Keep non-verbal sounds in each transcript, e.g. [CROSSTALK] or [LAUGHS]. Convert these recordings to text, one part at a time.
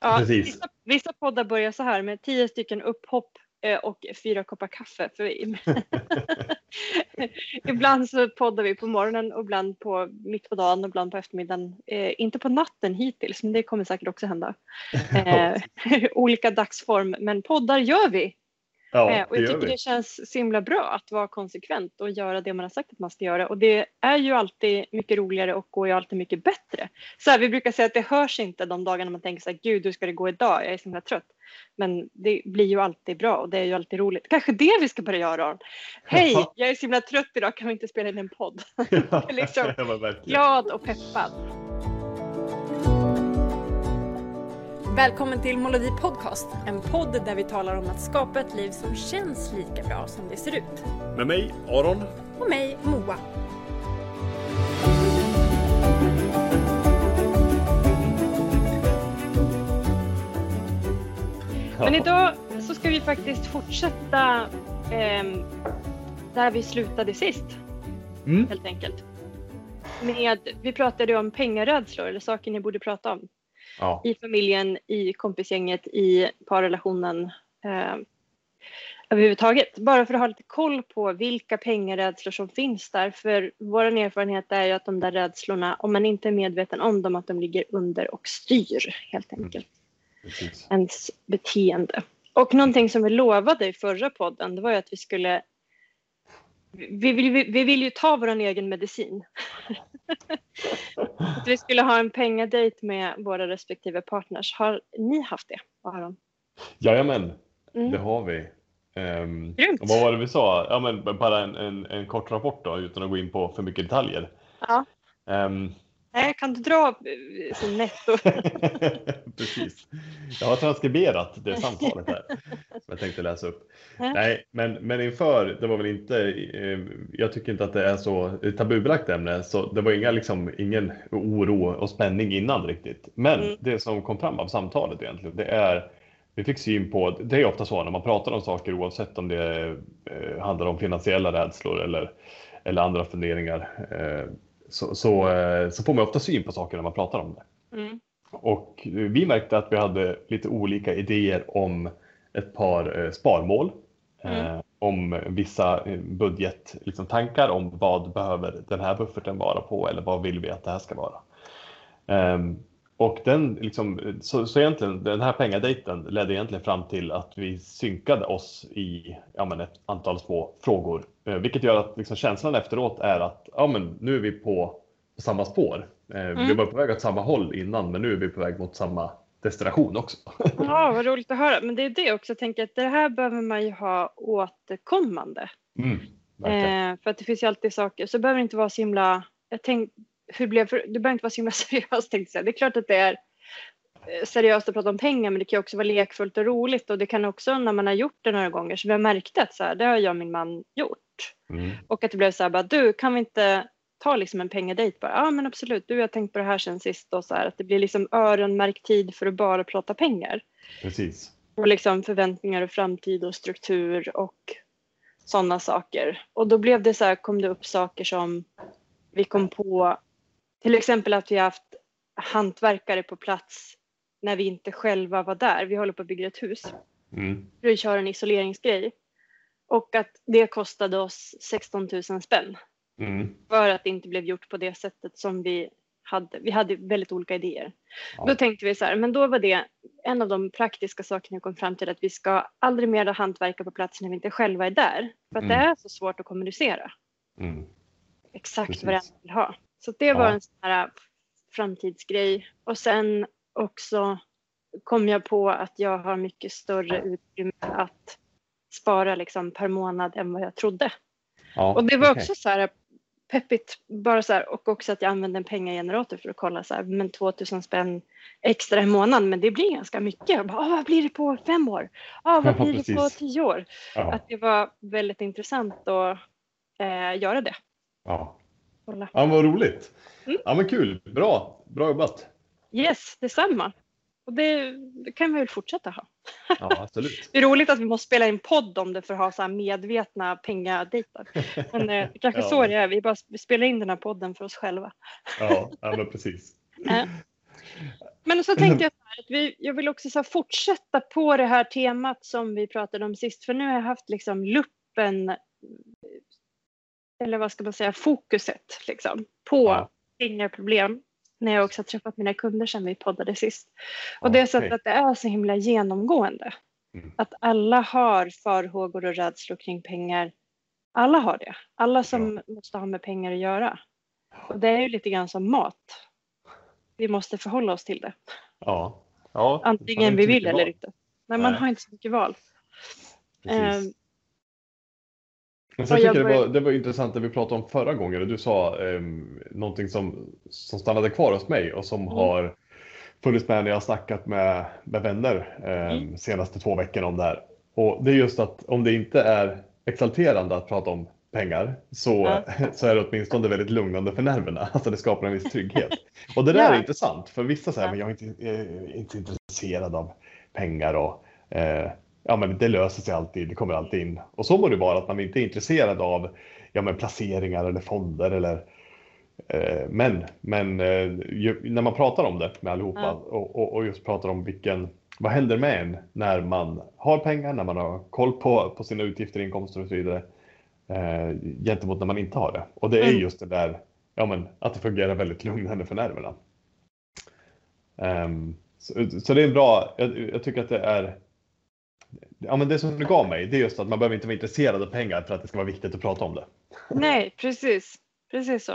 Ja, Precis. vissa, vissa poddar börjar så här med tio stycken upphopp eh, och fyra koppar kaffe. För [LAUGHS] ibland så poddar vi på morgonen och ibland på mitt på dagen och ibland på eftermiddagen. Eh, inte på natten hittills, men det kommer säkert också hända. [LAUGHS] Eh, [LAUGHS] olika dagsform, men poddar gör vi. Ja, Eh, och jag tycker det känns så himla bra att vara konsekvent och göra det man har sagt att man ska göra. Och det är ju alltid mycket roligare och går ju alltid mycket bättre. Så här, vi brukar säga att det hörs inte de dagarna man tänker så här, gud hur ska det gå idag? Jag är så himla trött. Men det blir ju alltid bra och det är ju alltid roligt. Kanske det vi ska börja göra Aron. Hej, Ja. jag är så himla trött idag, kan vi inte spela in en podd? [LAUGHS] [LAUGHS] liksom. [LAUGHS] Glad och peppad. Välkommen till Molodi Podcast, en podd där vi talar om att skapa ett liv som känns lika bra som det ser ut. Med mig, Aron. Och mig, Moa. Men idag så ska vi faktiskt fortsätta ehm, där vi slutade sist, Mm. helt enkelt. Med, vi pratade om pengarädslor, eller saker ni borde prata om. Ja. i familjen, i kompisgänget, i parrelationen eh, överhuvudtaget. Bara för att ha lite koll på vilka pengarädslor som finns där. För vår erfarenhet är ju att de där rädslorna, om man inte är medveten om dem, att de ligger under och styr helt enkelt Precis. ens beteende. Och någonting som vi lovade i förra podden, det var ju att vi skulle vi vill, vi, vi vill ju ta vår egen medicin. [LAUGHS] att vi skulle ha en pengadejt med våra respektive partners. Har ni haft det, Aron? Jajamän, Mm. det har vi. Um, Grymt. vad var det vi sa? Ja, men bara en, en, en kort rapport då, utan att gå in på för mycket detaljer. Ja. Ehm, Nej, kan du dra eh, som netto? [LAUGHS] Precis. Jag har transkriberat det samtalet här som jag tänkte läsa upp. Ja. Nej, men, men inför, det var väl inte, eh, jag tycker inte att det är så tabubelagt ämne, så det var inga, liksom, ingen oro och spänning innan riktigt. Men Mm. det som kom fram av samtalet egentligen, det är vi fick syn på, det är ofta så när man pratar om saker oavsett om det eh, handlar om finansiella rädslor eller, eller andra funderingar, eh, så, så, eh, så får man ofta syn på saker när man pratar om det. Mm. Och vi märkte att vi hade lite olika idéer om ett par eh, sparmål. Mm. Eh, om vissa budgettankar liksom, tankar om vad behöver den här bufferten vara på eller vad vill vi att det här ska vara. Ehm, och den, liksom, så, så egentligen, den här pengadejten ledde egentligen fram till att vi synkade oss i ja, men ett antal små frågor. Eh, vilket gör att liksom, känslan efteråt är att ja, men nu är vi på samma spår. Eh, Vi Mm. var på väg åt samma håll innan men nu är vi på väg mot samma destination också. [LAUGHS] Ja, vad roligt att höra. Men det är det också, jag tänker att det här behöver man ju ha återkommande. Mm. Eh, för att det finns ju alltid saker, så det behöver inte vara så himla, jag tänk, hur blev, för, det behöver inte vara så himla [LAUGHS] seriöst tänkte jag. Det är klart att det är eh, seriöst att prata om pengar men det kan också vara lekfullt och roligt och det kan också när man har gjort det några gånger så vi har märkt att så här, det har jag och min man gjort. Mm. Och att det blev så här bara, du kan vi inte ta liksom en pengadejt bara? Ja men absolut, du jag har tänkt på det här sen sist och så här att det blir liksom öronmärkt tid för att bara prata pengar. Precis. Och liksom förväntningar och framtid och struktur och sådana saker. Och då blev det så här, kom det upp saker som vi kom på, till exempel att vi har haft hantverkare på plats när vi inte själva var där. Vi håller på att bygga ett hus Mm. att köra en isoleringsgrej. Och att det kostade oss 16 000 spänn Mm. för att det inte blev gjort på det sättet som vi hade. Vi hade väldigt olika idéer. Ja. Då tänkte vi så här, men då var det en av de praktiska sakerna vi kom fram till att vi ska aldrig mer ha hantverkare på plats när vi inte själva är där. För att Mm. det är så svårt att kommunicera Mm. exakt Precis. vad man vill ha. Så det var Ja. en sån här framtidsgrej. Och sen också kom jag på att jag har mycket större utrymme att spara liksom per månad än vad jag trodde. Ja, Och det var okej. också så här peppigt, bara så här, och också att jag använde en pengagenerator för att kolla så här, men 2000 spänn extra i månaden, men det blir ganska mycket. Jag bara, "Ah, vad blir det på fem år? Ah, vad [LAUGHS] Ja, blir det på tio år? Ja. Att det var väldigt intressant att eh, göra det. Ja. Kolla. ja, vad roligt. Mm. Ja, men kul. Bra. Bra jobbat. Yes, detsamma. Och det, det kan vi väl fortsätta ha. [LAUGHS] Ja, absolut. Det är roligt att vi måste spela in podd om det för att ha så här medvetna pengadejter. Men eh, kanske [LAUGHS] Ja. så det är. Vi bara spelar in den här podden för oss själva. Ja, ja men precis. [LAUGHS] Eh, Men så tänkte jag så att vi, jag vill också så fortsätta på det här temat som vi pratade om sist, för nu har jag haft liksom luppen, eller vad ska man säga, fokuset liksom, på ja. pengaproblem när jag också har träffat mina kunder sedan vi poddade sist. Och det är så att det är så himla genomgående. Mm. Att alla har farhågor och rädslor kring pengar. Alla har det. Alla som ja. måste ha med pengar att göra. Och det är ju lite grann som mat. Vi måste förhålla oss till det. Ja. ja Antingen vi vill eller inte. Men man har inte så mycket val. Precis. Men sen tycker jag det var, det var intressant det vi pratade om förra gången. Du sa eh, någonting som, som stannade kvar hos mig och som mm. har funnits med när jag har snackat med, med vänner eh, mm. senaste två veckorna om det här. Och det är just att om det inte är exalterande att prata om pengar så, ja. [LAUGHS] så är det åtminstone väldigt lugnande för nerverna. Alltså det skapar en viss trygghet. Och det där [LAUGHS] ja. är intressant för vissa säger men jag är inte, är inte intresserad av pengar och eh, ja, men det löser sig alltid, det kommer alltid in. Och så må det vara att man inte är intresserad av ja, men placeringar eller fonder eller eh, men, men eh, ju, när man pratar om det med allihopa ja. och, och, och, just pratar om vilken, vad händer med en när man har pengar, när man har koll på, på sina utgifter, inkomster och så vidare eh, gentemot när man inte har det. Och det är mm. just det där, ja men att det fungerar väldigt lugnande för nerverna. Um, så, så, det är bra, jag, jag tycker att det är Ja, men det som du gav mig, det är just att man behöver inte vara intresserad av pengar för att det ska vara viktigt att prata om det. Nej, precis. Precis så.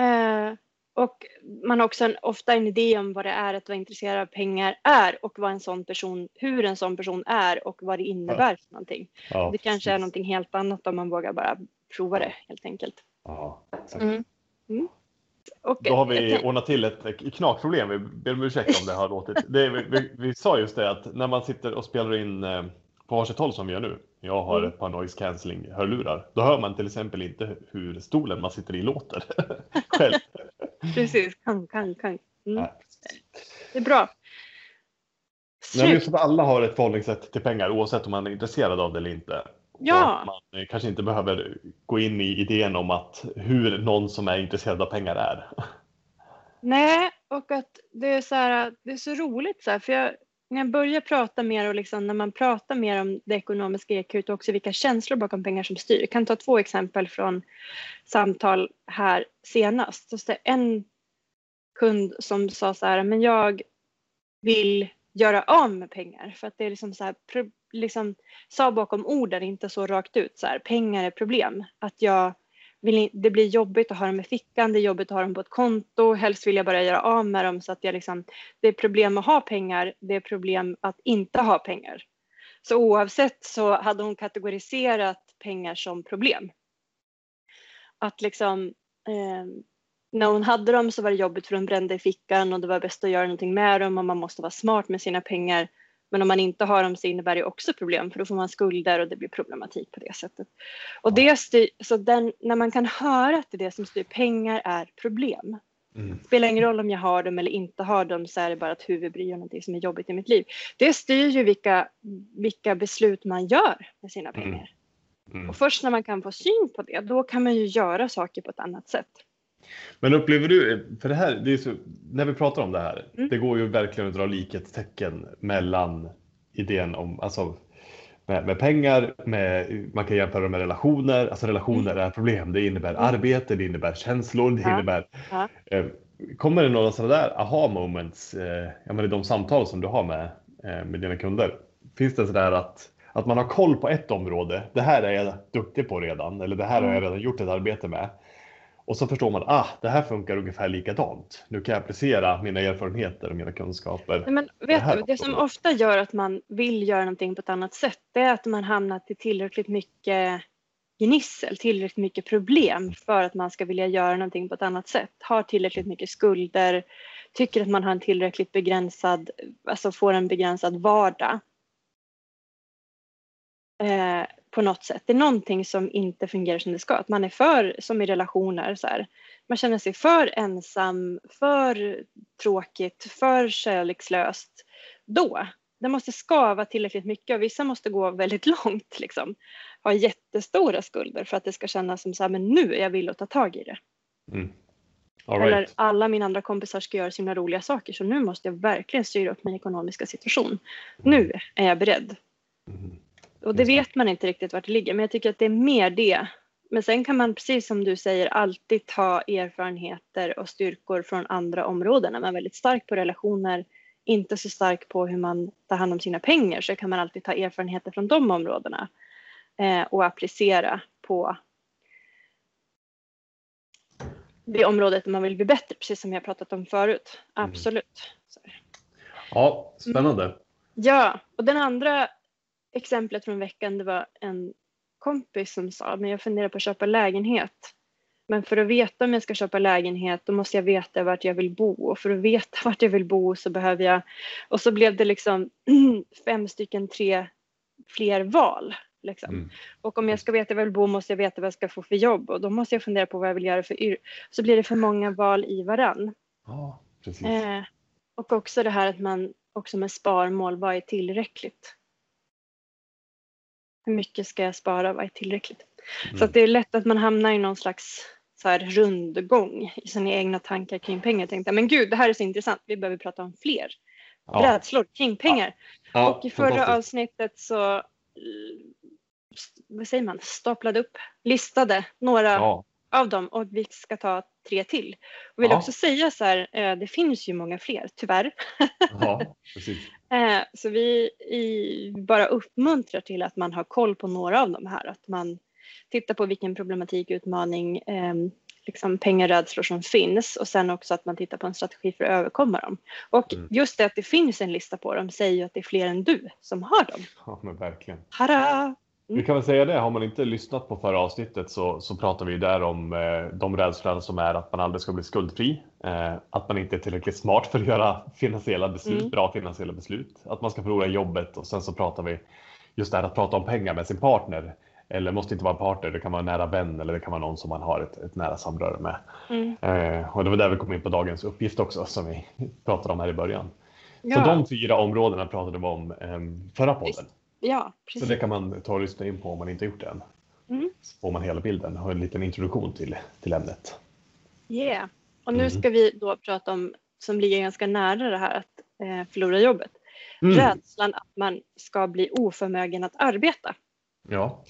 Eh, och man har också en, ofta en idé om vad det är att vara intresserad av pengar är och vad en sån person, hur en sån person är och vad det innebär ja. för någonting. Ja, det kanske precis. är någonting helt annat om man vågar bara prova det helt enkelt. Ja, exakt. Mm. Mm. Och, Då har vi ordnat till ett knakproblem. Vi ber om ursäkt om det har låtit. Det, vi, vi, vi, sa just det att när man sitter och spelar in eh, på varsitt håll som vi gör nu. Jag har mm. ett par noise cancelling hörlurar. Då hör man till exempel inte hur stolen man sitter i låter [LAUGHS] själv. Precis, kan, kan, kan. Mm. Det är bra. Men just att alla har ett förhållningssätt till pengar oavsett om man är intresserad av det eller inte. Ja. man kanske inte behöver gå in i idén om att hur någon som är intresserad av pengar är. [LAUGHS] Nej, och att det är så här, det är så roligt så här, för jag, när jag börjar prata mer och liksom när man pratar mer om det ekonomiska EQ och också vilka känslor bakom pengar som styr. Jag kan ta två exempel från samtal här senast. Så det en kund som sa så här, men jag vill göra av med pengar för att det är liksom så här, liksom sa bakom orden, inte så rakt ut så här, pengar är problem. Att jag vill, det blir jobbigt att ha dem i fickan, det är jobbigt att ha dem på ett konto, helst vill jag bara göra av med dem så att jag liksom, det är problem att ha pengar, det är problem att inte ha pengar. Så oavsett så hade hon kategoriserat pengar som problem. Att liksom eh, när hon hade dem så var det jobbigt för hon brände i fickan och det var bäst att göra någonting med dem och man måste vara smart med sina pengar. Men om man inte har dem så innebär det också problem för då får man skulder och det blir problematik på det sättet. Och det styr, så den, när man kan höra att det, det som styr pengar är problem. Mm. Spelar ingen roll om jag har dem eller inte har dem så är det bara ett huvudbry och någonting som är jobbigt i mitt liv. Det styr ju vilka, vilka beslut man gör med sina mm. pengar. Mm. Mm. Och först när man kan få syn på det, då kan man ju göra saker på ett annat sätt. Men upplever du, för det här, det så, när vi pratar om det här, mm. det går ju verkligen att dra likhetstecken mellan idén om, alltså med, med, pengar, med, man kan jämföra med relationer, alltså relationer mm. är problem, det innebär mm. arbete, det innebär känslor, det ja. innebär ja. Eh, Kommer det några sådana där aha moments eh, ja, men i de samtal som du har med, eh, med dina kunder? Finns det sådär att, att man har koll på ett område, det här är jag duktig på redan, eller det här har jag mm. redan gjort ett arbete med. Och så förstår man, ah, det här funkar ungefär likadant. Nu kan jag applicera mina erfarenheter och mina kunskaper. Men vet det du, det som ofta gör att man vill göra någonting på ett annat sätt, det är att man hamnat i tillräckligt mycket gnissel, tillräckligt mycket problem för att man ska vilja göra någonting på ett annat sätt. Har tillräckligt mycket skulder, tycker att man har en tillräckligt begränsad, alltså får en begränsad vardag. På något sätt. Det är någonting som inte fungerar som det ska. Att man är för, som i relationer, så här, man känner sig för ensam, för tråkigt, för kärlekslöst. Då, det måste skava tillräckligt mycket och vissa måste gå väldigt [LAUGHS] långt. Liksom. Ha jättestora skulder för att det ska kännas som så här, men nu är jag villig att ta tag i det. Mm. All Eller right. alla mina andra kompisar ska göra sina roliga saker så nu måste jag verkligen styra upp min ekonomiska situation. Nu är jag beredd. Mm. Och det vet man inte riktigt vart det ligger men jag tycker att det är mer det. Men sen kan man precis som du säger alltid ta erfarenheter och styrkor från andra områden. Är man väldigt stark på relationer, inte så stark på hur man tar hand om sina pengar så kan man alltid ta erfarenheter från de områdena eh, och applicera på det området man vill bli bättre, precis som jag pratat om förut. Mm. Absolut. Så. Ja, spännande. Ja, och den andra exemplet från veckan det var en kompis som sa men jag funderar på att köpa lägenhet. Men för att veta om jag ska köpa lägenhet då måste jag veta vart jag vill bo och för att veta [LAUGHS] vart jag vill bo så behöver jag och så blev det liksom [CLEARS THROAT] fem stycken tre fler val. Liksom. Mm. Och om jag ska veta var jag vill bo måste jag veta vad jag ska få för jobb och då måste jag fundera på vad jag vill göra för yrke. Så blir det för många val i varann. Ja, precis. Eh, och också det här att man också med sparmål, vad är tillräckligt? Hur mycket ska jag spara, vad är tillräckligt? Så Mm. att det är lätt att man hamnar i någon slags så här rundgång i sina egna tankar kring pengar. Jag tänkte, men gud, det här är så intressant, vi behöver prata om fler Ja. rädslor kring pengar. Ja, och i förra avsnittet så, eh, vad säger man, staplade upp, listade några Ja, av dem och vi ska ta tre till. Och vill Ja. också säga så här, eh, det finns ju många fler, tyvärr. [LAUGHS] ja, precis. Eh, Så vi bara uppmuntrar till att man har koll på några av de här. Att man tittar på vilken problematik, utmaning, eh, liksom pengarädslor som finns och sen också att man tittar på en strategi för att överkomma dem. Och Mm. just det att det finns en lista på dem säger ju att det är fler än du som har dem. Ja, men verkligen. Hara! Vi kan väl säga det, har man inte lyssnat på förra avsnittet så, så pratar vi där om eh, de rädslorna som är att man aldrig ska bli skuldfri, eh, att man inte är tillräckligt smart för att göra finansiella beslut, Mm. bra finansiella beslut, att man ska förlora jobbet och sen så pratar vi just det här att prata om pengar med sin partner. Eller måste inte vara partner, det kan vara en nära vän eller det kan vara någon som man har ett, ett nära samröre med. Mm. Eh, och det var där vi kom in på dagens uppgift också som vi [LAUGHS] pratade om här i början. Så Ja, de fyra områdena pratade vi om eh, förra podden. Visst. Ja, Så precis. det kan man ta och lyssna in på om man inte gjort det än. Mm. Så får man hela bilden och en liten introduktion till, till ämnet. Yeah. Och nu Mm. ska vi då prata om, som ligger ganska nära det här att eh, förlora jobbet. Mm. Rädslan att man ska bli oförmögen att arbeta. Ja.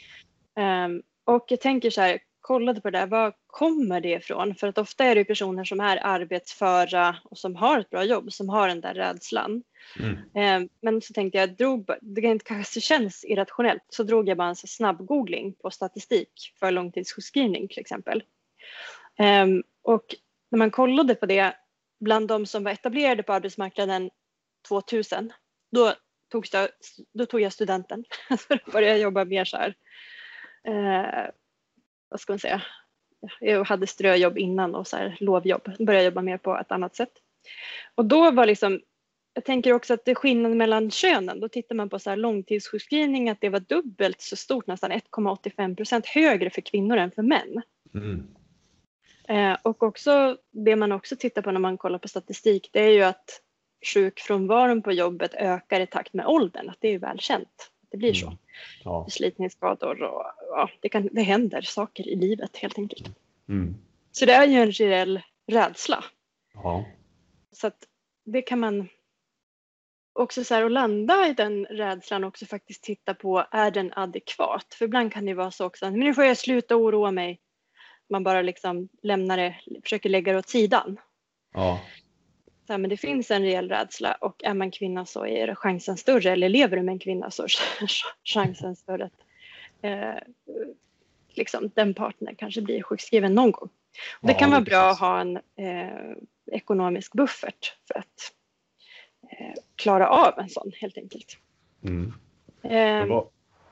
Ehm, och jag tänker så här, kollade på det där, var kommer det ifrån? För att ofta är det ju personer som är arbetsföra och som har ett bra jobb som har den där rädslan. Mm. Ehm, men så tänkte jag, drog, det kanske känns irrationellt, så drog jag bara en så snabb googling på statistik för långtidssjukskrivning till exempel. Ehm, och när man kollade på det, bland de som var etablerade på arbetsmarknaden 2000, då tog jag, då tog jag studenten. Så då började jag jobba mer så här, eh, vad ska man säga, jag hade ströjobb innan och så här lovjobb. Började jobba mer på ett annat sätt. Och då var liksom, jag tänker också att det är skillnad mellan könen. Då tittar man på så här långtidssjukskrivning att det var dubbelt så stort, nästan 1,85 procent högre för kvinnor än för män. Mm. Eh, och också det man också tittar på när man kollar på statistik det är ju att sjukfrånvaron på jobbet ökar i takt med åldern. Att det är välkänt. Det blir så. Mm. Ja. Förslitningsskador och ja, det, kan, det händer saker i livet helt enkelt. Mm. Så det är ju en reell rädsla. Ja. Så att det kan man också så här att landa i den rädslan också faktiskt titta på, är den adekvat? För ibland kan det vara så också, men nu får jag sluta oroa mig. Man bara liksom lämnar det, försöker lägga det åt sidan. Ja. Så här, men det finns en reell rädsla och är man kvinna så är chansen större, eller lever du med en kvinna så är [LAUGHS] chansen större att eh, liksom, den partnern kanske blir sjukskriven någon gång. Och det kan vara bra att ha en eh, ekonomisk buffert för att eh, klara av en sån helt enkelt. Mm. Eh, var-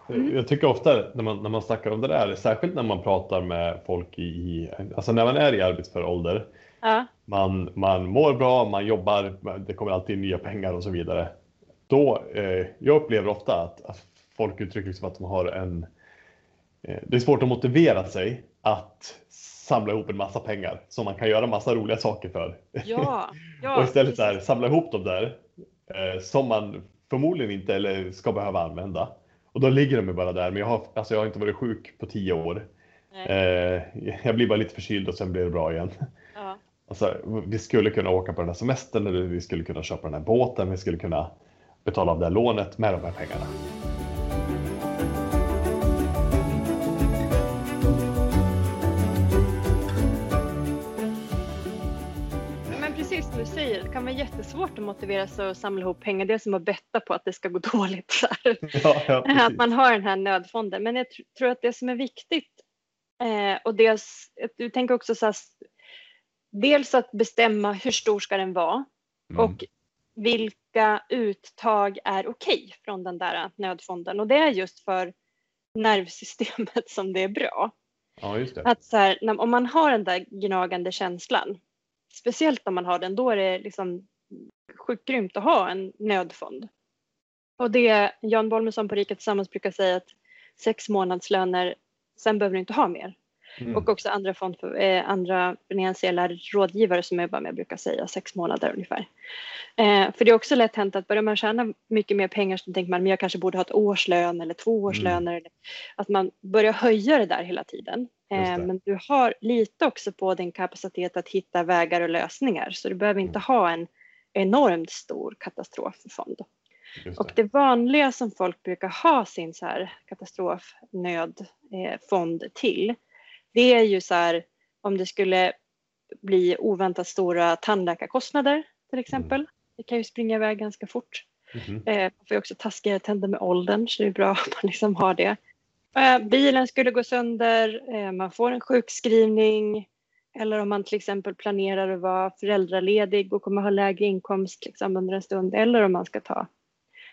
Mm. Jag tycker ofta när man, när man snackar om det där, särskilt när man pratar med folk i, i alltså när man är i arbetsför ålder, ja, man, man mår bra, man jobbar, det kommer alltid nya pengar och så vidare. Då, eh, jag upplever ofta att, att folk uttrycker liksom att de har en... Eh, det är svårt att motivera sig att samla ihop en massa pengar som man kan göra massa roliga saker för. ja, [LAUGHS] ja och istället så här, samla ihop dem där eh, som man förmodligen inte eller ska behöva använda. Och då ligger de ju bara där. Men jag har, alltså jag har inte varit sjuk på tio år. Eh, jag blir bara lite förkyld och sen blir det bra igen. ja. Alltså, vi skulle kunna åka på den här semestern, eller vi skulle kunna köpa den här båten, vi skulle kunna betala av det här lånet med de här pengarna. Men precis som du säger, det kan vara jättesvårt att motivera sig att samla ihop pengar. Det är som att betta på att det ska gå [LAUGHS] dåligt. Så. Ja, ja, att man har den här nödfonden. Men jag tr- tror att det som är viktigt eh, och dels, du tänker också så här, dels att bestämma hur stor ska den vara Mm. och vilka uttag är okej från den där nödfonden. Och det är just för nervsystemet som det är bra. Ja, just det. Att så här, om man har den där gnagande känslan, speciellt om man har den, då är det liksom sjukt grymt att ha en nödfond. Och det Jan Bolmesson på Rika Tillsammans brukar säga att sex månadslöner, sen behöver du inte ha mer. Mm. Och också andra, fond för, eh, andra finansiella rådgivare som jag bara med brukar säga sex månader ungefär. Eh, för det är också lätt hänt att börjar man tjäna mycket mer pengar så tänker man men jag kanske borde ha ett årslön eller två årslöner. Eller, att man börjar höja det där hela tiden. Eh, det. men du har lite också på din kapacitet att hitta vägar och lösningar så du behöver inte ha en enormt stor katastroffond. Just Och det. det vanliga som folk brukar ha sin så här katastrofnödfond till, det är ju så här om det skulle bli oväntat stora tandläkarkostnader till exempel. Det kan ju springa iväg ganska fort. Mhm. Eh, man får ju också taskiga tänder med åldern så det är bra [LAUGHS] att man liksom har det. Eh, bilen skulle gå sönder, eh, man får en sjukskrivning eller om man till exempel planerar att vara föräldraledig och kommer ha lägre inkomst liksom under en stund eller om man ska ta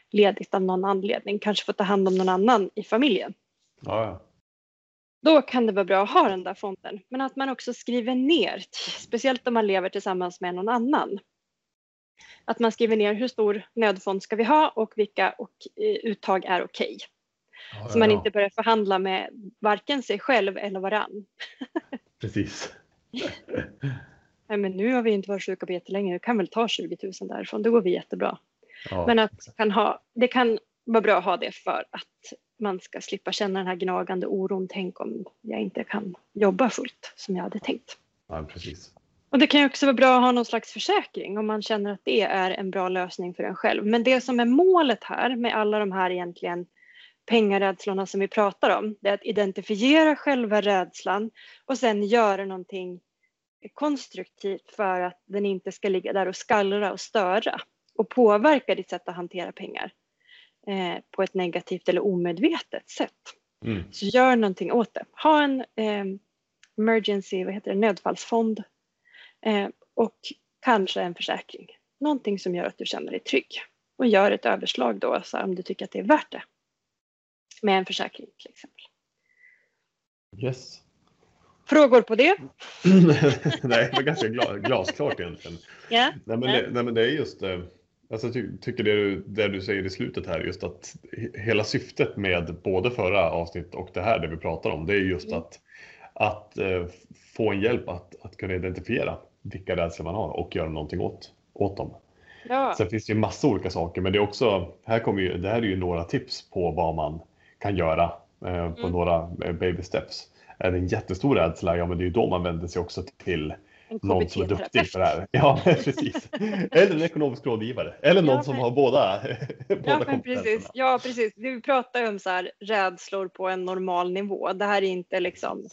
ledigt av någon anledning, kanske få ta hand om någon annan i familjen. Ja. Då kan det vara bra att ha den där fonden. Men att man också skriver ner, [LAUGHS] speciellt om man lever tillsammans med någon annan. Att man skriver ner hur stor nödfond ska vi ha och vilka och, eh, uttag är okej. Ja, Så man ja, inte börjar förhandla med varken sig själv eller varann. [LAUGHS] Precis. [LAUGHS] Nej, men nu har vi inte varit sjuka på jättelänge, vi kan väl ta 20 000 därifrån, då går vi jättebra. Men att kan ha, det kan vara bra att ha det för att man ska slippa känna den här gnagande oron. Tänk om jag inte kan jobba fullt som jag hade tänkt. ja, precis. Och det kan också vara bra att ha någon slags försäkring om man känner att det är en bra lösning för en själv. Men det som är målet här med alla de här egentligen pengarädslorna som vi pratar om, det är att identifiera själva rädslan och sen göra någonting konstruktivt för att den inte ska ligga där och skallra och störa och påverka ditt sätt att hantera pengar eh, på ett negativt eller omedvetet sätt. Mm. Så gör någonting åt det. Ha en eh, emergency, vad heter det, nödfallsfond eh, och kanske en försäkring. Någonting som gör att du känner dig trygg. Och gör ett överslag då så om du tycker att det är värt det. Med en försäkring till exempel. Yes. Frågor på det? [LAUGHS] Nej, det var ganska gla- glasklart egentligen. Ja. Nej, men det, nej, men det är just eh, alltså, jag ty, tycker det du, det du säger i slutet här, just att he- hela syftet med både förra avsnitt och det här det vi pratar om, det är just Mm. att, att eh, få en hjälp att, att kunna identifiera vilka rädslor man har och göra någonting åt, åt dem. Ja. Sen finns det ju massa olika saker, men det är också, här kommer ju, det här är ju några tips på vad man kan göra eh, på Mm. några eh, baby steps. Är det en jättestor rädsla, ja men det är ju då man vänder sig också till någon som är duktig på det här. Ja, [LAUGHS] precis. Eller en ekonomisk rådgivare. Eller någon Ja, som har båda, [LAUGHS] båda Ja, men precis. Ja, precis. Vi pratar ju om så här, rädslor på en normal nivå. Det här är inte liksom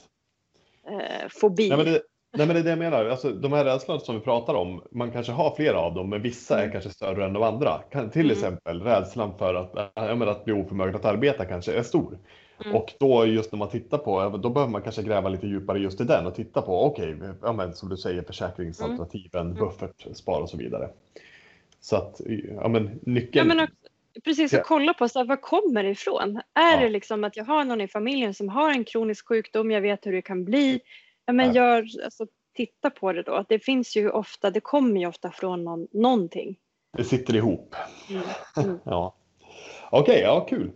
eh, fobi. Nej men, det, nej men det är det jag menar. Alltså, de här rädslorna som vi pratar om, man kanske har flera av dem, men vissa är Mm. kanske större än de andra. Kan, till Mm. exempel rädslan för att, ja, men att bli oförmögen att arbeta kanske är stor. Mm. Och då just när man tittar på, då behöver man kanske gräva lite djupare just i den och titta på, okej, ja, men som du säger, försäkringsalternativen, Mm. buffert, spar och så vidare. Så att, ja men Ja, nyckeln. men också, precis, Ja. att kolla på så här, var kommer det ifrån? Är Ja. det liksom att jag har någon i familjen som har en kronisk sjukdom, jag vet hur det kan bli. Ja, men Ja. gör, alltså, titta på det då. Det finns ju ofta, det kommer ju ofta från någon, någonting. Det sitter ihop. Mm. Mm. [LAUGHS] Ja. Okej, ja kul.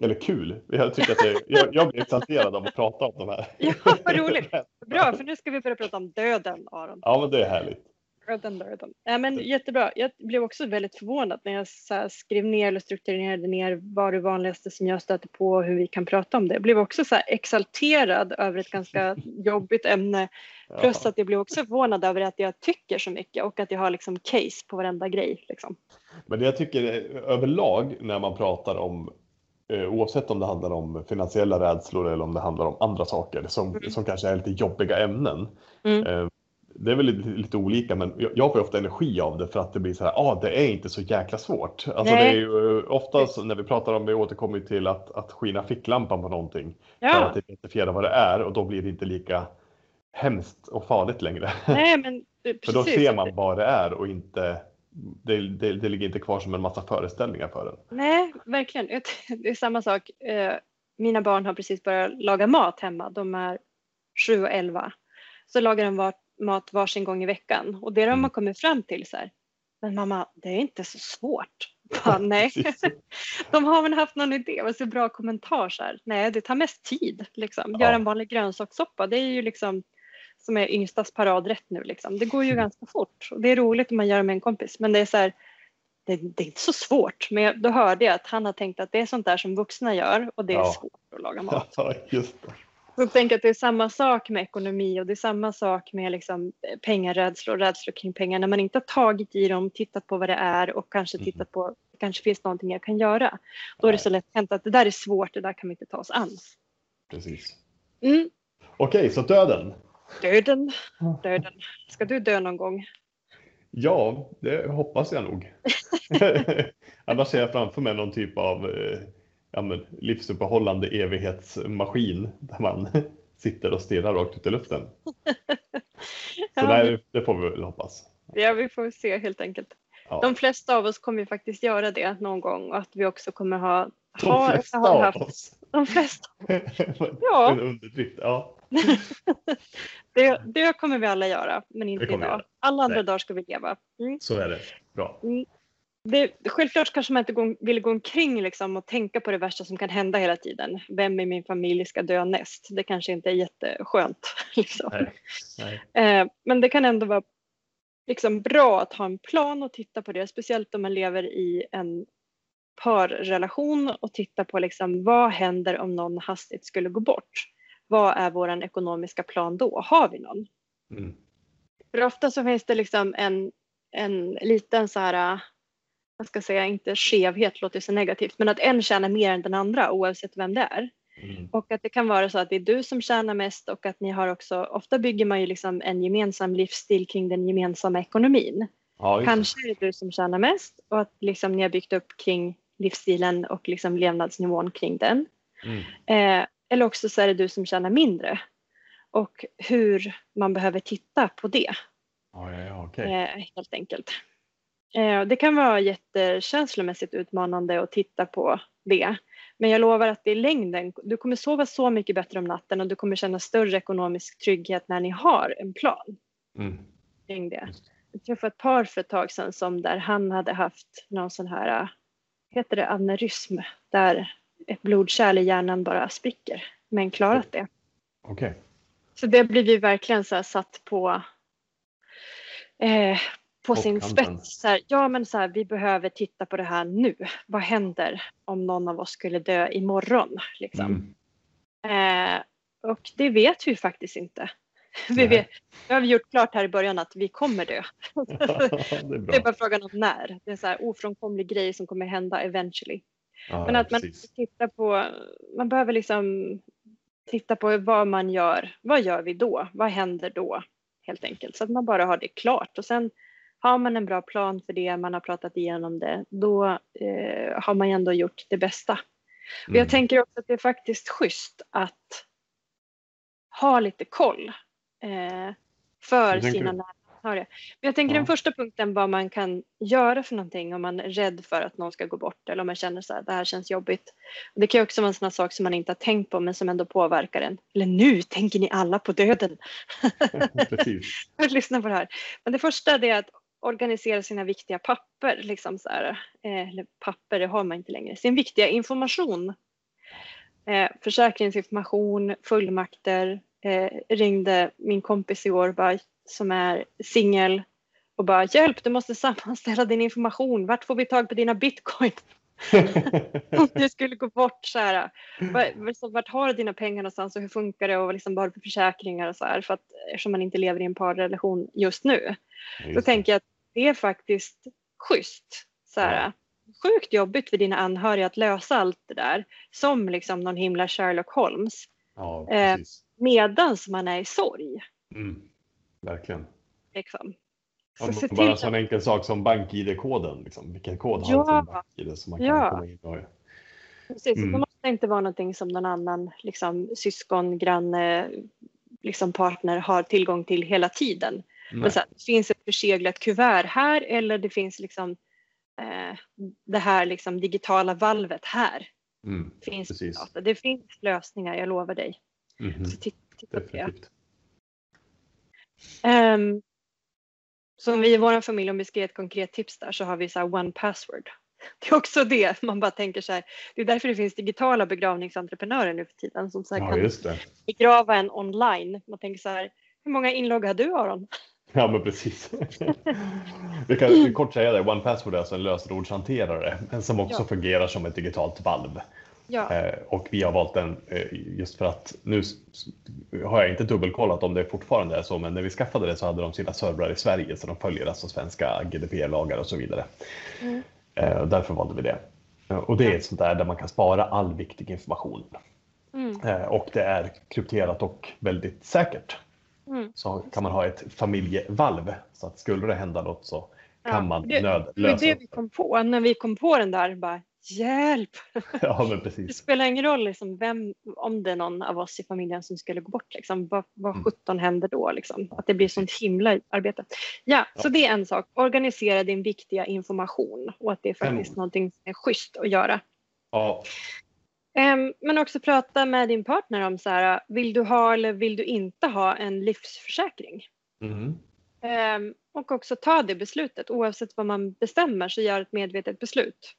Eller kul. Jag tycker att det, jag, jag blir exalterad av att prata om de här. [LAUGHS] Ja, vad roligt. Bra, för nu ska vi börja prata om döden, Aron. Ja, men det är härligt. Döden, döden. Ja, men jättebra. Jag blev också väldigt förvånad när jag så skrev ner eller strukturerade ner vad det vanligaste som jag stöter på och hur vi kan prata om det. Jag blev också så exalterad över ett ganska [LAUGHS] jobbigt ämne Plus att jag blir också förvånad över att jag tycker så mycket och att jag har liksom case på varenda grej. Liksom. Men det jag tycker överlag när man pratar om oavsett om det handlar om finansiella rädslor eller om det handlar om andra saker som, mm. som kanske är lite jobbiga ämnen. Mm. Eh, det är väl lite, lite, olika, men jag får ofta energi av det för att det blir så här, ah, det är inte så jäkla svårt. Alltså det är ju oftast när vi pratar om, vi återkommer till att, att skina ficklampan på någonting. Ja. För att identifiera vad det är och då blir det inte lika hemskt och farligt längre. Nej, men precis. [LAUGHS] för då ser man vad det är och inte det, det, det, ligger inte kvar som en massa föreställningar för en. Nej, verkligen. [LAUGHS] Det är samma sak. Eh, mina barn har precis börjat laga mat hemma. De är sju och elva. Så lagar de var, mat varsin gång i veckan och det de mm. har kommit fram till så här. Men mamma, det är inte så svårt. [LAUGHS] Bara, nej. [LAUGHS] de har väl haft någon idé, vad så bra kommentar så här. Nej, det tar mest tid liksom. Göra en vanlig grönsakssoppa, det är ju liksom som är yngstas paradrätt nu liksom. Det går ju mm. ganska fort och det är roligt om man gör det med en kompis men det är så här, det, det, är inte så svårt. Men då hörde jag att han har tänkt att det är sånt där som vuxna gör och det är ja. svårt att laga mat. [LAUGHS] Ja, just det. Så jag tänker att det är samma sak med ekonomi och det är samma sak med liksom pengarädslor, rädslor kring pengar. När man inte har tagit i dem, tittat på vad det är och kanske mm. tittat på, kanske finns någonting jag kan göra. Då är det så lätt hänt att det där är svårt, det där kan vi inte ta oss an. Precis. Mm. Okej, så döden. Döden, döden. Ska du dö någon gång? Ja, det hoppas jag nog. [LAUGHS] Annars ser jag framför mig någon typ av eh, ja, men, livsuppehållande evighetsmaskin där man [LAUGHS] sitter och stirrar rakt ut i luften. [LAUGHS] Så ja, det får vi väl hoppas. Ja, vi får se helt enkelt. Ja. De flesta av oss kommer faktiskt göra det någon gång och att vi också kommer ha... De flesta ha av haft, oss? De flesta. ja. En underdrift, ja. [LAUGHS] det, det, kommer vi alla göra, men inte idag. Alla andra Nej. dagar ska vi leva. Mm. Så är det. Bra. Mm. Det, självklart kanske man inte gå, vill gå omkring liksom och tänka på det värsta som kan hända hela tiden. Vem i min familj ska dö näst? Det kanske inte är jätteskönt. [LAUGHS] Liksom. Nej. Nej. Eh, men det kan ändå vara liksom bra att ha en plan och titta på det, speciellt om man lever i en parrelation och titta på liksom, vad händer om någon hastigt skulle gå bort? Vad är vår ekonomiska plan då? Har vi någon? Mm. För ofta så finns det liksom en, en liten så här, jag ska säga inte skevhet låter så negativt, men att en tjänar mer än den andra oavsett vem det är. Mm. Och att det kan vara så att det är du som tjänar mest och att ni har också, ofta bygger man ju liksom en gemensam livsstil kring den gemensamma ekonomin. Ja, Kanske är det du som tjänar mest och att liksom ni har byggt upp kring livsstilen och liksom levnadsnivån kring den. Mm. Eh, eller också så är det du som tjänar mindre och hur man behöver titta på det. Ja, ja, okay. eh, helt enkelt. Eh, det kan vara jättekänslomässigt utmanande att titta på det. Men jag lovar att i längden, du kommer sova så mycket bättre om natten och du kommer känna större ekonomisk trygghet när ni har en plan mm. kring det. Jag träffade ett par för ett tag sedan som där han hade haft någon sån här, heter det aneurysm, där ett blodkärl i hjärnan bara spricker, men klarat det. Okay. Så det blir vi verkligen så satt på, eh, på sin spets. Så här, ja, men så här, vi behöver titta på det här nu. Vad händer om någon av oss skulle dö imorgon? Liksom? Mm. Eh, och det vet vi faktiskt inte. [LAUGHS] Vi, vet, vi har gjort klart här i början att vi kommer dö. [LAUGHS] det, är det, är bara frågan om när. Det är en så här ofrånkomlig grej som kommer hända eventually. Ja, Men att man tittar på, man behöver liksom titta på vad man gör. Vad gör vi då? Vad händer då? Helt enkelt så att man bara har det klart och sen har man en bra plan för det, man har pratat igenom det, då eh, har man ändå gjort det bästa. Mm. Och jag mm. tänker också att det är faktiskt schysst att ha lite koll eh, för sina nära anhöriga. Men jag tänker ja. den första punkten vad man kan göra för någonting om man är rädd för att någon ska gå bort eller om man känner så här, det här känns jobbigt. Och det kan ju också vara en sån sak som man inte har tänkt på men som ändå påverkar en. Eller nu tänker ni alla på döden. [LAUGHS] Precis. [LAUGHS] Lyssna på det här. Men det första är att organisera sina viktiga papper. Liksom så här, eh, eller papper, det har man inte längre. Sin viktiga information. Eh, försäkringsinformation, fullmakter. Eh, ringde min kompis igår bara, som är singel och bara hjälp, du måste sammanställa din information. Vart får vi tag på dina bitcoin? [LAUGHS] Om du skulle gå bort så här, var- vart har du dina pengar någonstans och hur funkar det och liksom, du för försäkringar och så här för att eftersom man inte lever i en parrelation just nu. Då Just det. tänker jag att det är faktiskt schysst. Så här, Sjukt jobbigt för dina anhöriga att lösa allt det där som liksom någon himla Sherlock Holmes Ja, eh, medans man är i sorg. Mm. Verkligen. Liksom. Så se bara en sån enkel sak som bank-id-koden. Liksom. Vilken kod har Ja. du till bank-id så man kan Ja. komma in och... Precis, Mm. det måste inte vara någonting som någon annan liksom, syskon, granne, liksom partner har tillgång till hela tiden. Nej. Men så här, det finns ett förseglat kuvert här eller det finns liksom eh, det här liksom digitala valvet här. Mm. Finns Precis. Det finns lösningar, jag lovar dig. Mhm. Så titta, titta på det. Um, som vi i vår familj, om vi ska ge ett konkret tips där, så har vi så här one password. Det är också det, man bara tänker så här, det är därför det finns digitala begravningsentreprenörer nu för tiden som så Ja, kan begrava en online. Man tänker så här, hur många inlogg har du Aron? [LAUGHS] Ja, men precis. [LAUGHS] Vi kan kort säga det. One Password är alltså en lösenordshanterare, men som också Ja. fungerar som ett digitalt valv. Ja, Eh, och vi har valt den eh, just för att nu har jag inte dubbelkollat om det fortfarande är så, men när vi skaffade det så hade de sina servrar i Sverige så de följer alltså svenska GDPR-lagar och så vidare. Mm. Eh, därför valde vi det. Och det är ett sånt där där man kan spara all viktig information. mm, och det är krypterat och väldigt säkert. mm. Så kan man ha ett familjevalv så att skulle det hända något så kan Ja, man det- Det var nödlösa. det vi kom på, när vi kom på den där, bara hjälp! [LAUGHS] Ja, men [LAUGHS] Det precis. spelar ingen roll liksom vem, om det är någon av oss i familjen som skulle gå bort. Liksom. Vad, vad Mm. 17 händer då? Liksom? Att det blir sånt himla arbete. Ja, Ja. så det är en sak. Organisera din viktiga information och att det är faktiskt Mm. någonting som är schysst att göra. Ja, Ehm, men också prata med din partner om så här, vill du ha eller vill du inte ha en livsförsäkring? Ehm, och också ta det beslutet. Oavsett vad man bestämmer så gör ett medvetet beslut.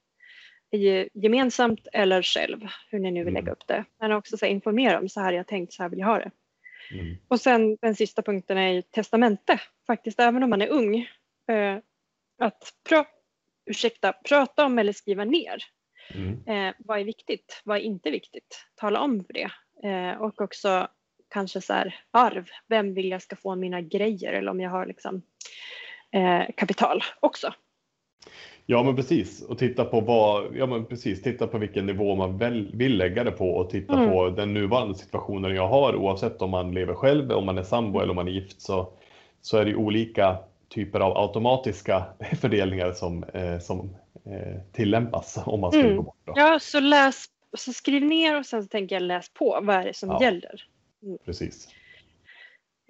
Gemensamt eller själv, hur ni nu vill Mm. lägga upp det. Men också så informera om så här jag tänkt, så här vill jag ha det. Mm. Och sen den sista punkten är ju testamente. Faktiskt även om man är ung. Eh, att pra, ursäkta, prata om eller skriva ner. Mm. Eh, vad är viktigt? Vad är inte viktigt? Tala om för det. Eh, och också kanske så här arv. Vem vill jag ska få mina grejer eller om jag har liksom eh, kapital också. Ja, men precis. Och titta på vad, ja men precis, titta på vilken nivå man väl, vill lägga det på och titta Mm. på den nuvarande situationen jag har oavsett om man lever själv, om man är sambo eller om man är gift så, så är det olika typer av automatiska [LAUGHS] fördelningar som, eh, som eh, tillämpas om man skulle Mm. gå bort. Då. Ja, så läs, så skriv ner och sen så tänker jag läs på. Vad är det som Ja. gäller? Precis.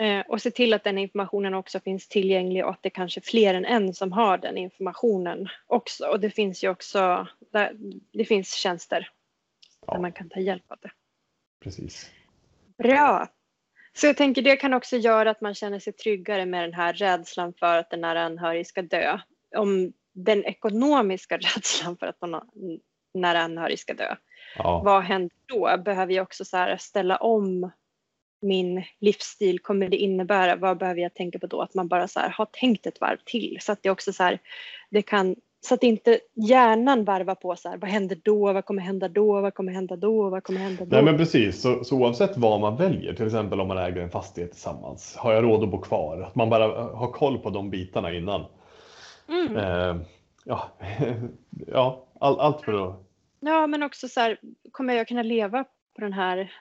Eh, och se till att den informationen också finns tillgänglig och att det kanske är fler än en som har den informationen också. Och det finns ju också det finns tjänster Ja. där man kan ta hjälp av det. Precis. Bra! Så jag tänker det kan också göra att man känner sig tryggare med den här rädslan för att den nära anhörig ska dö. Om den ekonomiska [LAUGHS] rädslan för att någon nära anhörig ska dö. Ja. Vad händer då? Behöver jag också så ställa om min livsstil? Kommer det innebära, vad behöver jag tänka på då? Att man bara så här har tänkt ett varv till så att det också så här, det kan så att inte hjärnan varvar på så här, vad händer då, vad kommer hända då, vad kommer hända då, vad kommer hända då? Nej men precis, så, så oavsett vad man väljer, till exempel om man äger en fastighet tillsammans, har jag råd att bo kvar? Att man bara har koll på de bitarna innan. Mm. Eh, ja, [LAUGHS] ja all, allt för att... Ja, men också så här, kommer jag kunna leva på den här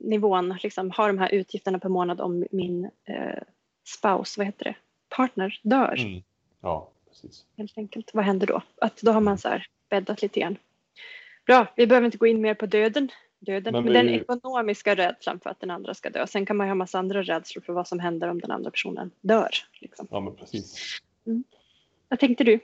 nivån, liksom ha de här utgifterna per månad om min eh, spouse, vad heter det, partner dör Mm. Ja, precis. helt enkelt. Vad händer då? Att då har man så här bäddat lite grann. Bra, vi behöver inte gå in mer på döden. Döden, Men men, den ekonomiska rädslan för att den andra ska dö. Sen kan man ju ha massa andra rädslor för vad som händer om den andra personen dör. Liksom. Ja, men precis. Vad tänkte du?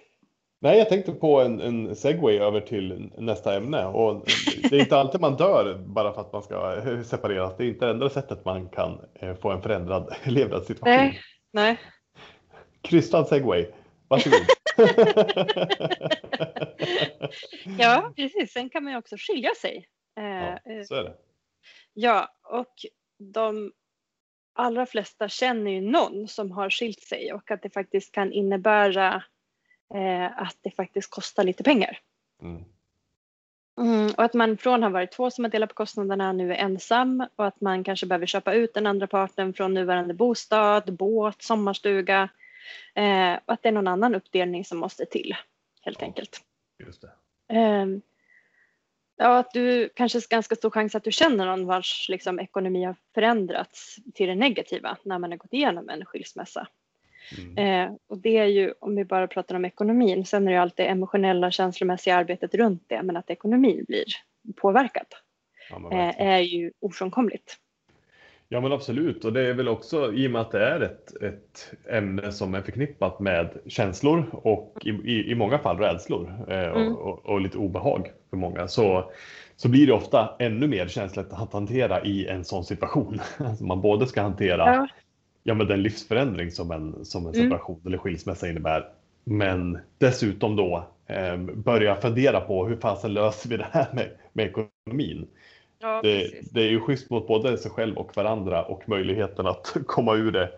Nej, jag tänkte på en, en segway över till nästa ämne. Och det är inte alltid man dör bara för att man ska separeras. Det är inte det enda sättet man kan eh, få en förändrad [LAUGHS] levnadssituation. Nej. Nej. Krystad segway. Varsågod. [LAUGHS] Ja, precis. Sen kan man ju också skilja sig. Eh, ja, eh, så är det. Ja, och de allra flesta känner ju någon som har skilt sig och att det faktiskt kan innebära eh, att det faktiskt kostar lite pengar. Mm. Mm, och att man från har varit två som har delat på kostnaderna nu är ensam och att man kanske behöver köpa ut den andra parten från nuvarande bostad, båt, sommarstuga. Eh, och att det är någon annan uppdelning som måste till helt enkelt. Just. Eh, ja, att du kanske har ganska stor chans att du känner någon vars liksom, ekonomi har förändrats till det negativa när man har gått igenom en skilsmässa. Mm. Eh, och det är ju, om vi bara pratar om ekonomin, sen är det alltid emotionella känslomässiga arbetet runt det, men att ekonomin blir påverkad ja, eh, är ju ofrånkomligt. Ja men absolut och det är väl också i och med att det är ett, ett ämne som är förknippat med känslor och i, i, i många fall rädslor eh, mm. och, och, och, lite obehag för många så, så blir det ofta ännu mer känsligt att hantera i en sån situation. [LAUGHS] Alltså man både ska hantera ja ja, men den livsförändring som en, som en mm. separation mm. eller skilsmässa innebär. Men dessutom då eh, börja fundera på hur fasen löser vi det här med, med ekonomin. Ja, det, det, är ju schysst mot både sig själv och varandra och möjligheten att [LAUGHS] komma ur det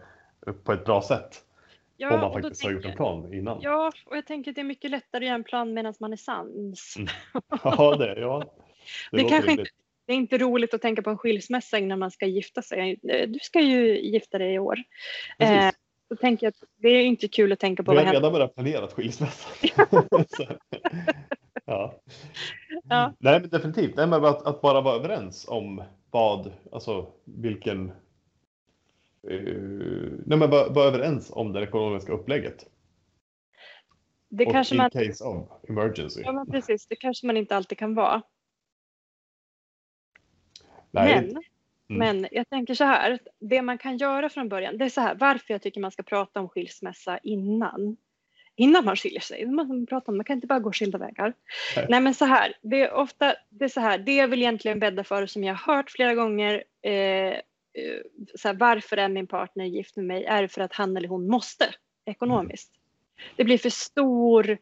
på ett bra sätt. Ja, om man faktiskt har gjort en plan innan. Ja, och jag tänker att det är mycket lättare att göra en plan medan man är sans. Mm. Ja, det, ja. [LAUGHS] Det, det kanske inte, det är inte roligt att tänka på en skilsmässa innan man ska gifta sig. Du ska ju gifta dig i år. Eh, då tänker jag att det är inte kul att tänka på. Vi har redan börjat planera skilsmässan. [LAUGHS] ja. ja. Nej, men definitivt. Nej, men att, att, bara vara överens om vad, alltså vilken. Uh, nej, men vara, vara överens om det ekonomiska upplägget. Det Och kanske in man... case of emergency. Ja, precis. Det kanske man inte alltid kan vara. Nej. Men, mm. men jag tänker så här, det man kan göra från början, det är så här, varför jag tycker man ska prata om skilsmässa innan. Innan man skiljer sig. Man, prata om, man kan inte bara gå skilda vägar. Nej. Nej men så här, det är ofta, det är så här, det jag vill egentligen bädda för som jag har hört flera gånger, eh, eh, så här, varför är min partner gift med mig? Är det för att han eller hon måste ekonomiskt? Mm. Det blir för stor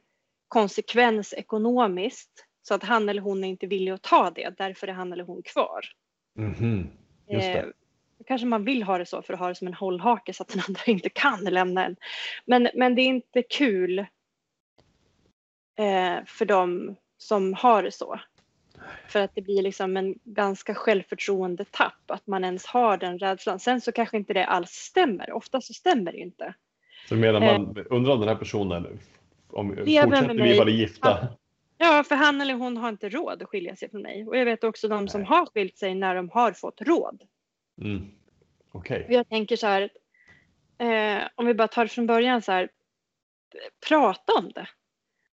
konsekvens ekonomiskt så att han eller hon är inte villig att ta det, därför är han eller hon kvar. Mm-hmm. Eh, kanske man vill ha det så för att ha det som en hållhake så att den andra [LAUGHS] inte kan lämna en. Men, men det är inte kul eh, för dem som har det så. För att det blir liksom en ganska självförtroende tapp att man ens har den rädslan. Sen så kanske inte det alls stämmer. Ofta så stämmer det inte. Så menar man, eh, undrar om den här personen, om, fortsätter vi vara gifta? Ja, för han eller hon har inte råd att skilja sig från mig. Och jag vet också de som har skilt sig när de har fått råd. Mm. Okay. Jag tänker så här, eh, om vi bara tar det från början så här, prata om det.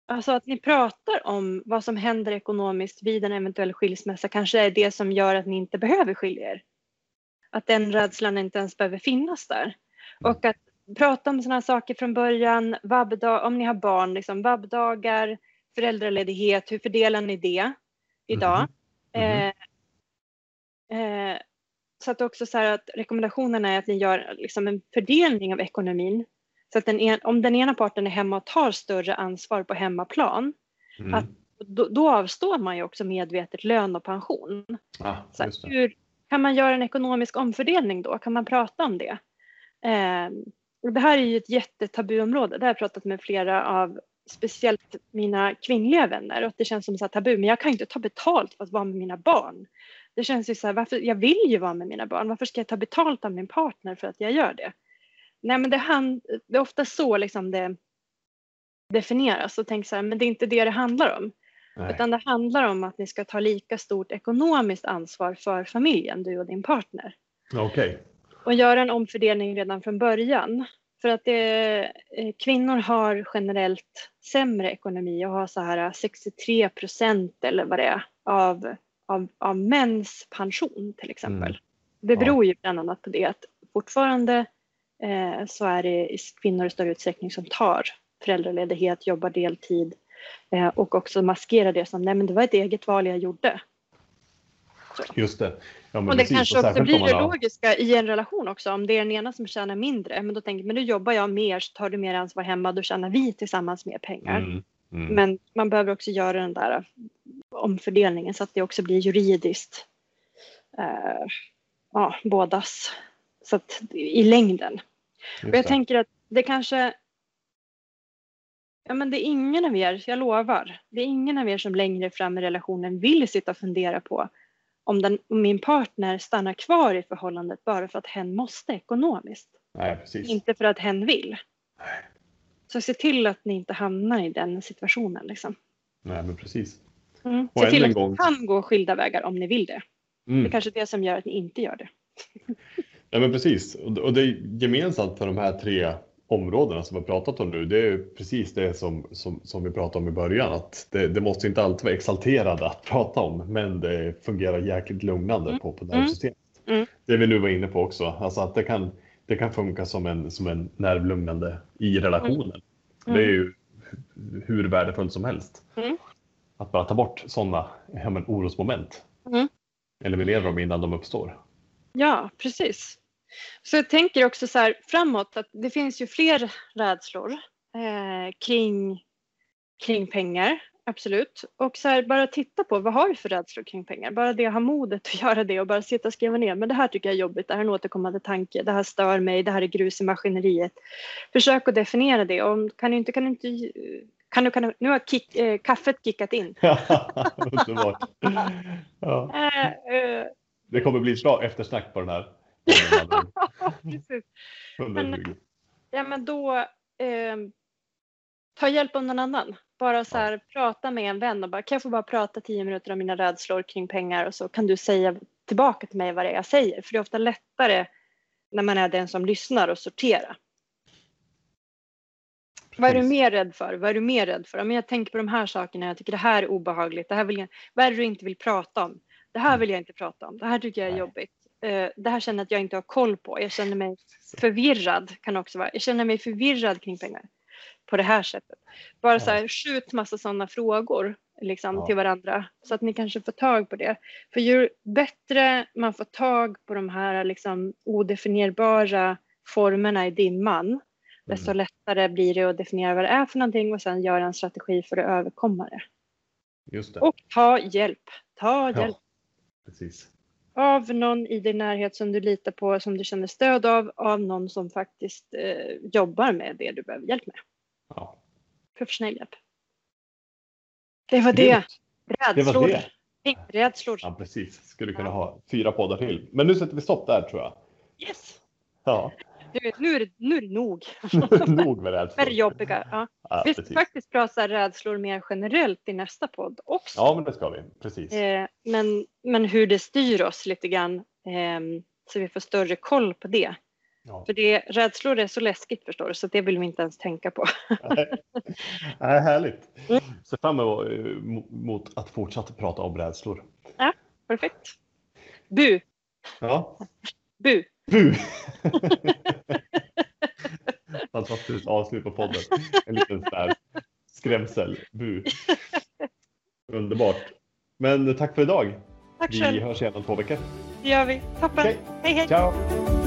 Alltså att ni pratar om vad som händer ekonomiskt vid en eventuell skilsmässa kanske är det som gör att ni inte behöver skilja er. Att den rädslan inte ens behöver finnas där. Mm. Och att prata om sådana saker från början, vabbdag, om ni har barn, liksom vabbdagar, föräldraledighet, hur fördelar ni det idag? Mm. Mm. Eh, så att också så här att rekommendationen är att ni gör liksom en fördelning av ekonomin. Så att den en, om den ena parten är hemma och tar större ansvar på hemmaplan, mm. att då, då, avstår man ju också medvetet lön och pension. Ah, så hur kan man göra en ekonomisk omfördelning då? Kan man prata om det? Eh, det här är ju ett jättetabuområde. Det har jag pratat med flera av speciellt mina kvinnliga vänner och det känns som så tabu, men jag kan inte ta betalt för att vara med mina barn. Det känns ju så här, varför, jag vill ju vara med mina barn, varför ska jag ta betalt av min partner för att jag gör det? Nej men det, hand, det är ofta så liksom det definieras och tänk så här, men det är inte det det handlar om. Nej. Utan det handlar om att ni ska ta lika stort ekonomiskt ansvar för familjen, du och din partner. Okej. Okay. Och göra en omfördelning redan från början. För att det, eh, kvinnor har generellt sämre ekonomi och har så här 63 procent eller vad det är av, av, av mäns pension till exempel. Mm. Det beror ju bland annat på det att fortfarande eh, så är det kvinnor i större utsträckning som tar föräldraledighet, jobbar deltid eh, och också maskerar det som nej men det var ett eget val jag gjorde. Så. Just det. Ja, och det precis, kanske och också blir det logiska i en relation också. Om det är den ena som tjänar mindre, men då tänker man nu jobbar jag mer så tar du mer ansvar hemma, då tjänar vi tillsammans mer pengar. Mm, mm. Men man behöver också göra den där omfördelningen så att det också blir juridiskt eh, ja, bådas. Så att i längden. och jag tänker att det kanske ja men det är ingen av er, jag lovar, det är ingen av er som längre fram i relationen vill sitta och fundera på om, den, om min partner stannar kvar i förhållandet bara för att hen måste ekonomiskt. Nej, precis. Inte för att hen vill. Nej. Så se till att ni inte hamnar i den situationen. Liksom. Nej, men precis. Mm. Och Se till att gång- ni kan gå skilda vägar om ni vill det. Det är Mm. kanske det som gör att ni inte gör det. Ja, men precis. Och och det är gemensamt för de här tre områdena som vi har pratat om nu. Det är precis det som, som, som vi pratade om i början. Att det, det måste inte alltid vara exalterande att prata om, men det fungerar jäkligt lugnande Mm. på, på nervsystemet. Mm. Det vi nu var inne på också, alltså att det kan, det kan funka som en, som en nervlugnande i relationen. Mm. Det är ju hur värdefullt som helst. Mm. Att bara ta bort sådana ja, men, orosmoment. Mm. Eliminera dem innan de uppstår. Ja, precis. Så jag tänker också så här framåt att det finns ju fler rädslor eh, kring, kring pengar. Absolut. Och så här, bara titta på vad har vi för rädslor kring pengar? Bara det ha modet att [LAUGHS] göra det och bara sitta och skriva ner. Men det här tycker jag är jobbigt. Det här är en återkommande tanke. Det här stör mig. Det här är grus i maskineriet. Försök att definiera det. Om, kan du inte, kan du inte kan du, kan du, nu har kick, eh, kaffet kickat in. [LAUGHS] Underbart. Ja. Eh, eh, Det kommer bli ett eftersnack på den här. [LAUGHS] precis. 120. Ja men då eh, ta hjälp av någon annan. Bara så här prata med en vän och bara kan jag få bara prata tio minuter om mina rädslor kring pengar och så kan du säga tillbaka till mig vad det är jag säger. För det är ofta lättare när man är den som lyssnar och sortera. Vad är du mer rädd för? Vad är du mer rädd för? Ja, men jag tänker på de här sakerna. Jag tycker det här är obehagligt. Det här vill jag, vad är det du inte vill prata om? Det här vill jag inte prata om. Det här tycker jag är Nej. jobbigt. Eh, det här känner jag att jag inte har koll på. Jag känner mig förvirrad kan också vara. Jag känner mig förvirrad kring pengar på det här sättet. Bara så här, skjut massa sådana frågor liksom, Ja. till varandra så att ni kanske får tag på det. För ju bättre man får tag på de här liksom, odefinierbara formerna i dimman desto Mm. lättare blir det att definiera vad det är för någonting och sen göra en strategi för att överkomma det. Just det. Och ta hjälp. Ta hjälp ja, precis. Av någon i din närhet som du litar på, som du känner stöd av, av någon som faktiskt eh, jobbar med det du behöver hjälp med. Ja. Professionell hjälp. Det var det. Grymt. Det Rädslor. var det. Rädslor. Ja, precis. Skulle kunna ha fyra poddar till. Men nu sätter vi stopp där tror jag. Yes. Ja, Du nu, är nu är det nog nog med med rädslor. [LAUGHS] det jobbiga. Ja. Ja, Vi ska precis. faktiskt prata rädslor mer generellt i nästa podd också. Ja, men det ska vi. Precis. Eh, men, men hur det styr oss lite grann ehm, så vi får större koll på det. Ja. För det, rädslor är så läskigt förstår du så det vill vi inte ens tänka på. Nej, härligt. Mm. Ser fram emot eh, att fortsätta prata om rädslor. Perfekt. Bu, Ja, bu. bu! [LAUGHS] Fantastiskt avslut på podden. En liten sån skrämsel. Bu. Underbart. Men tack för idag. Tack Vi själv. hörs igen om två veckor. Det gör vi. Toppen. Okej. Hej hej. Ciao!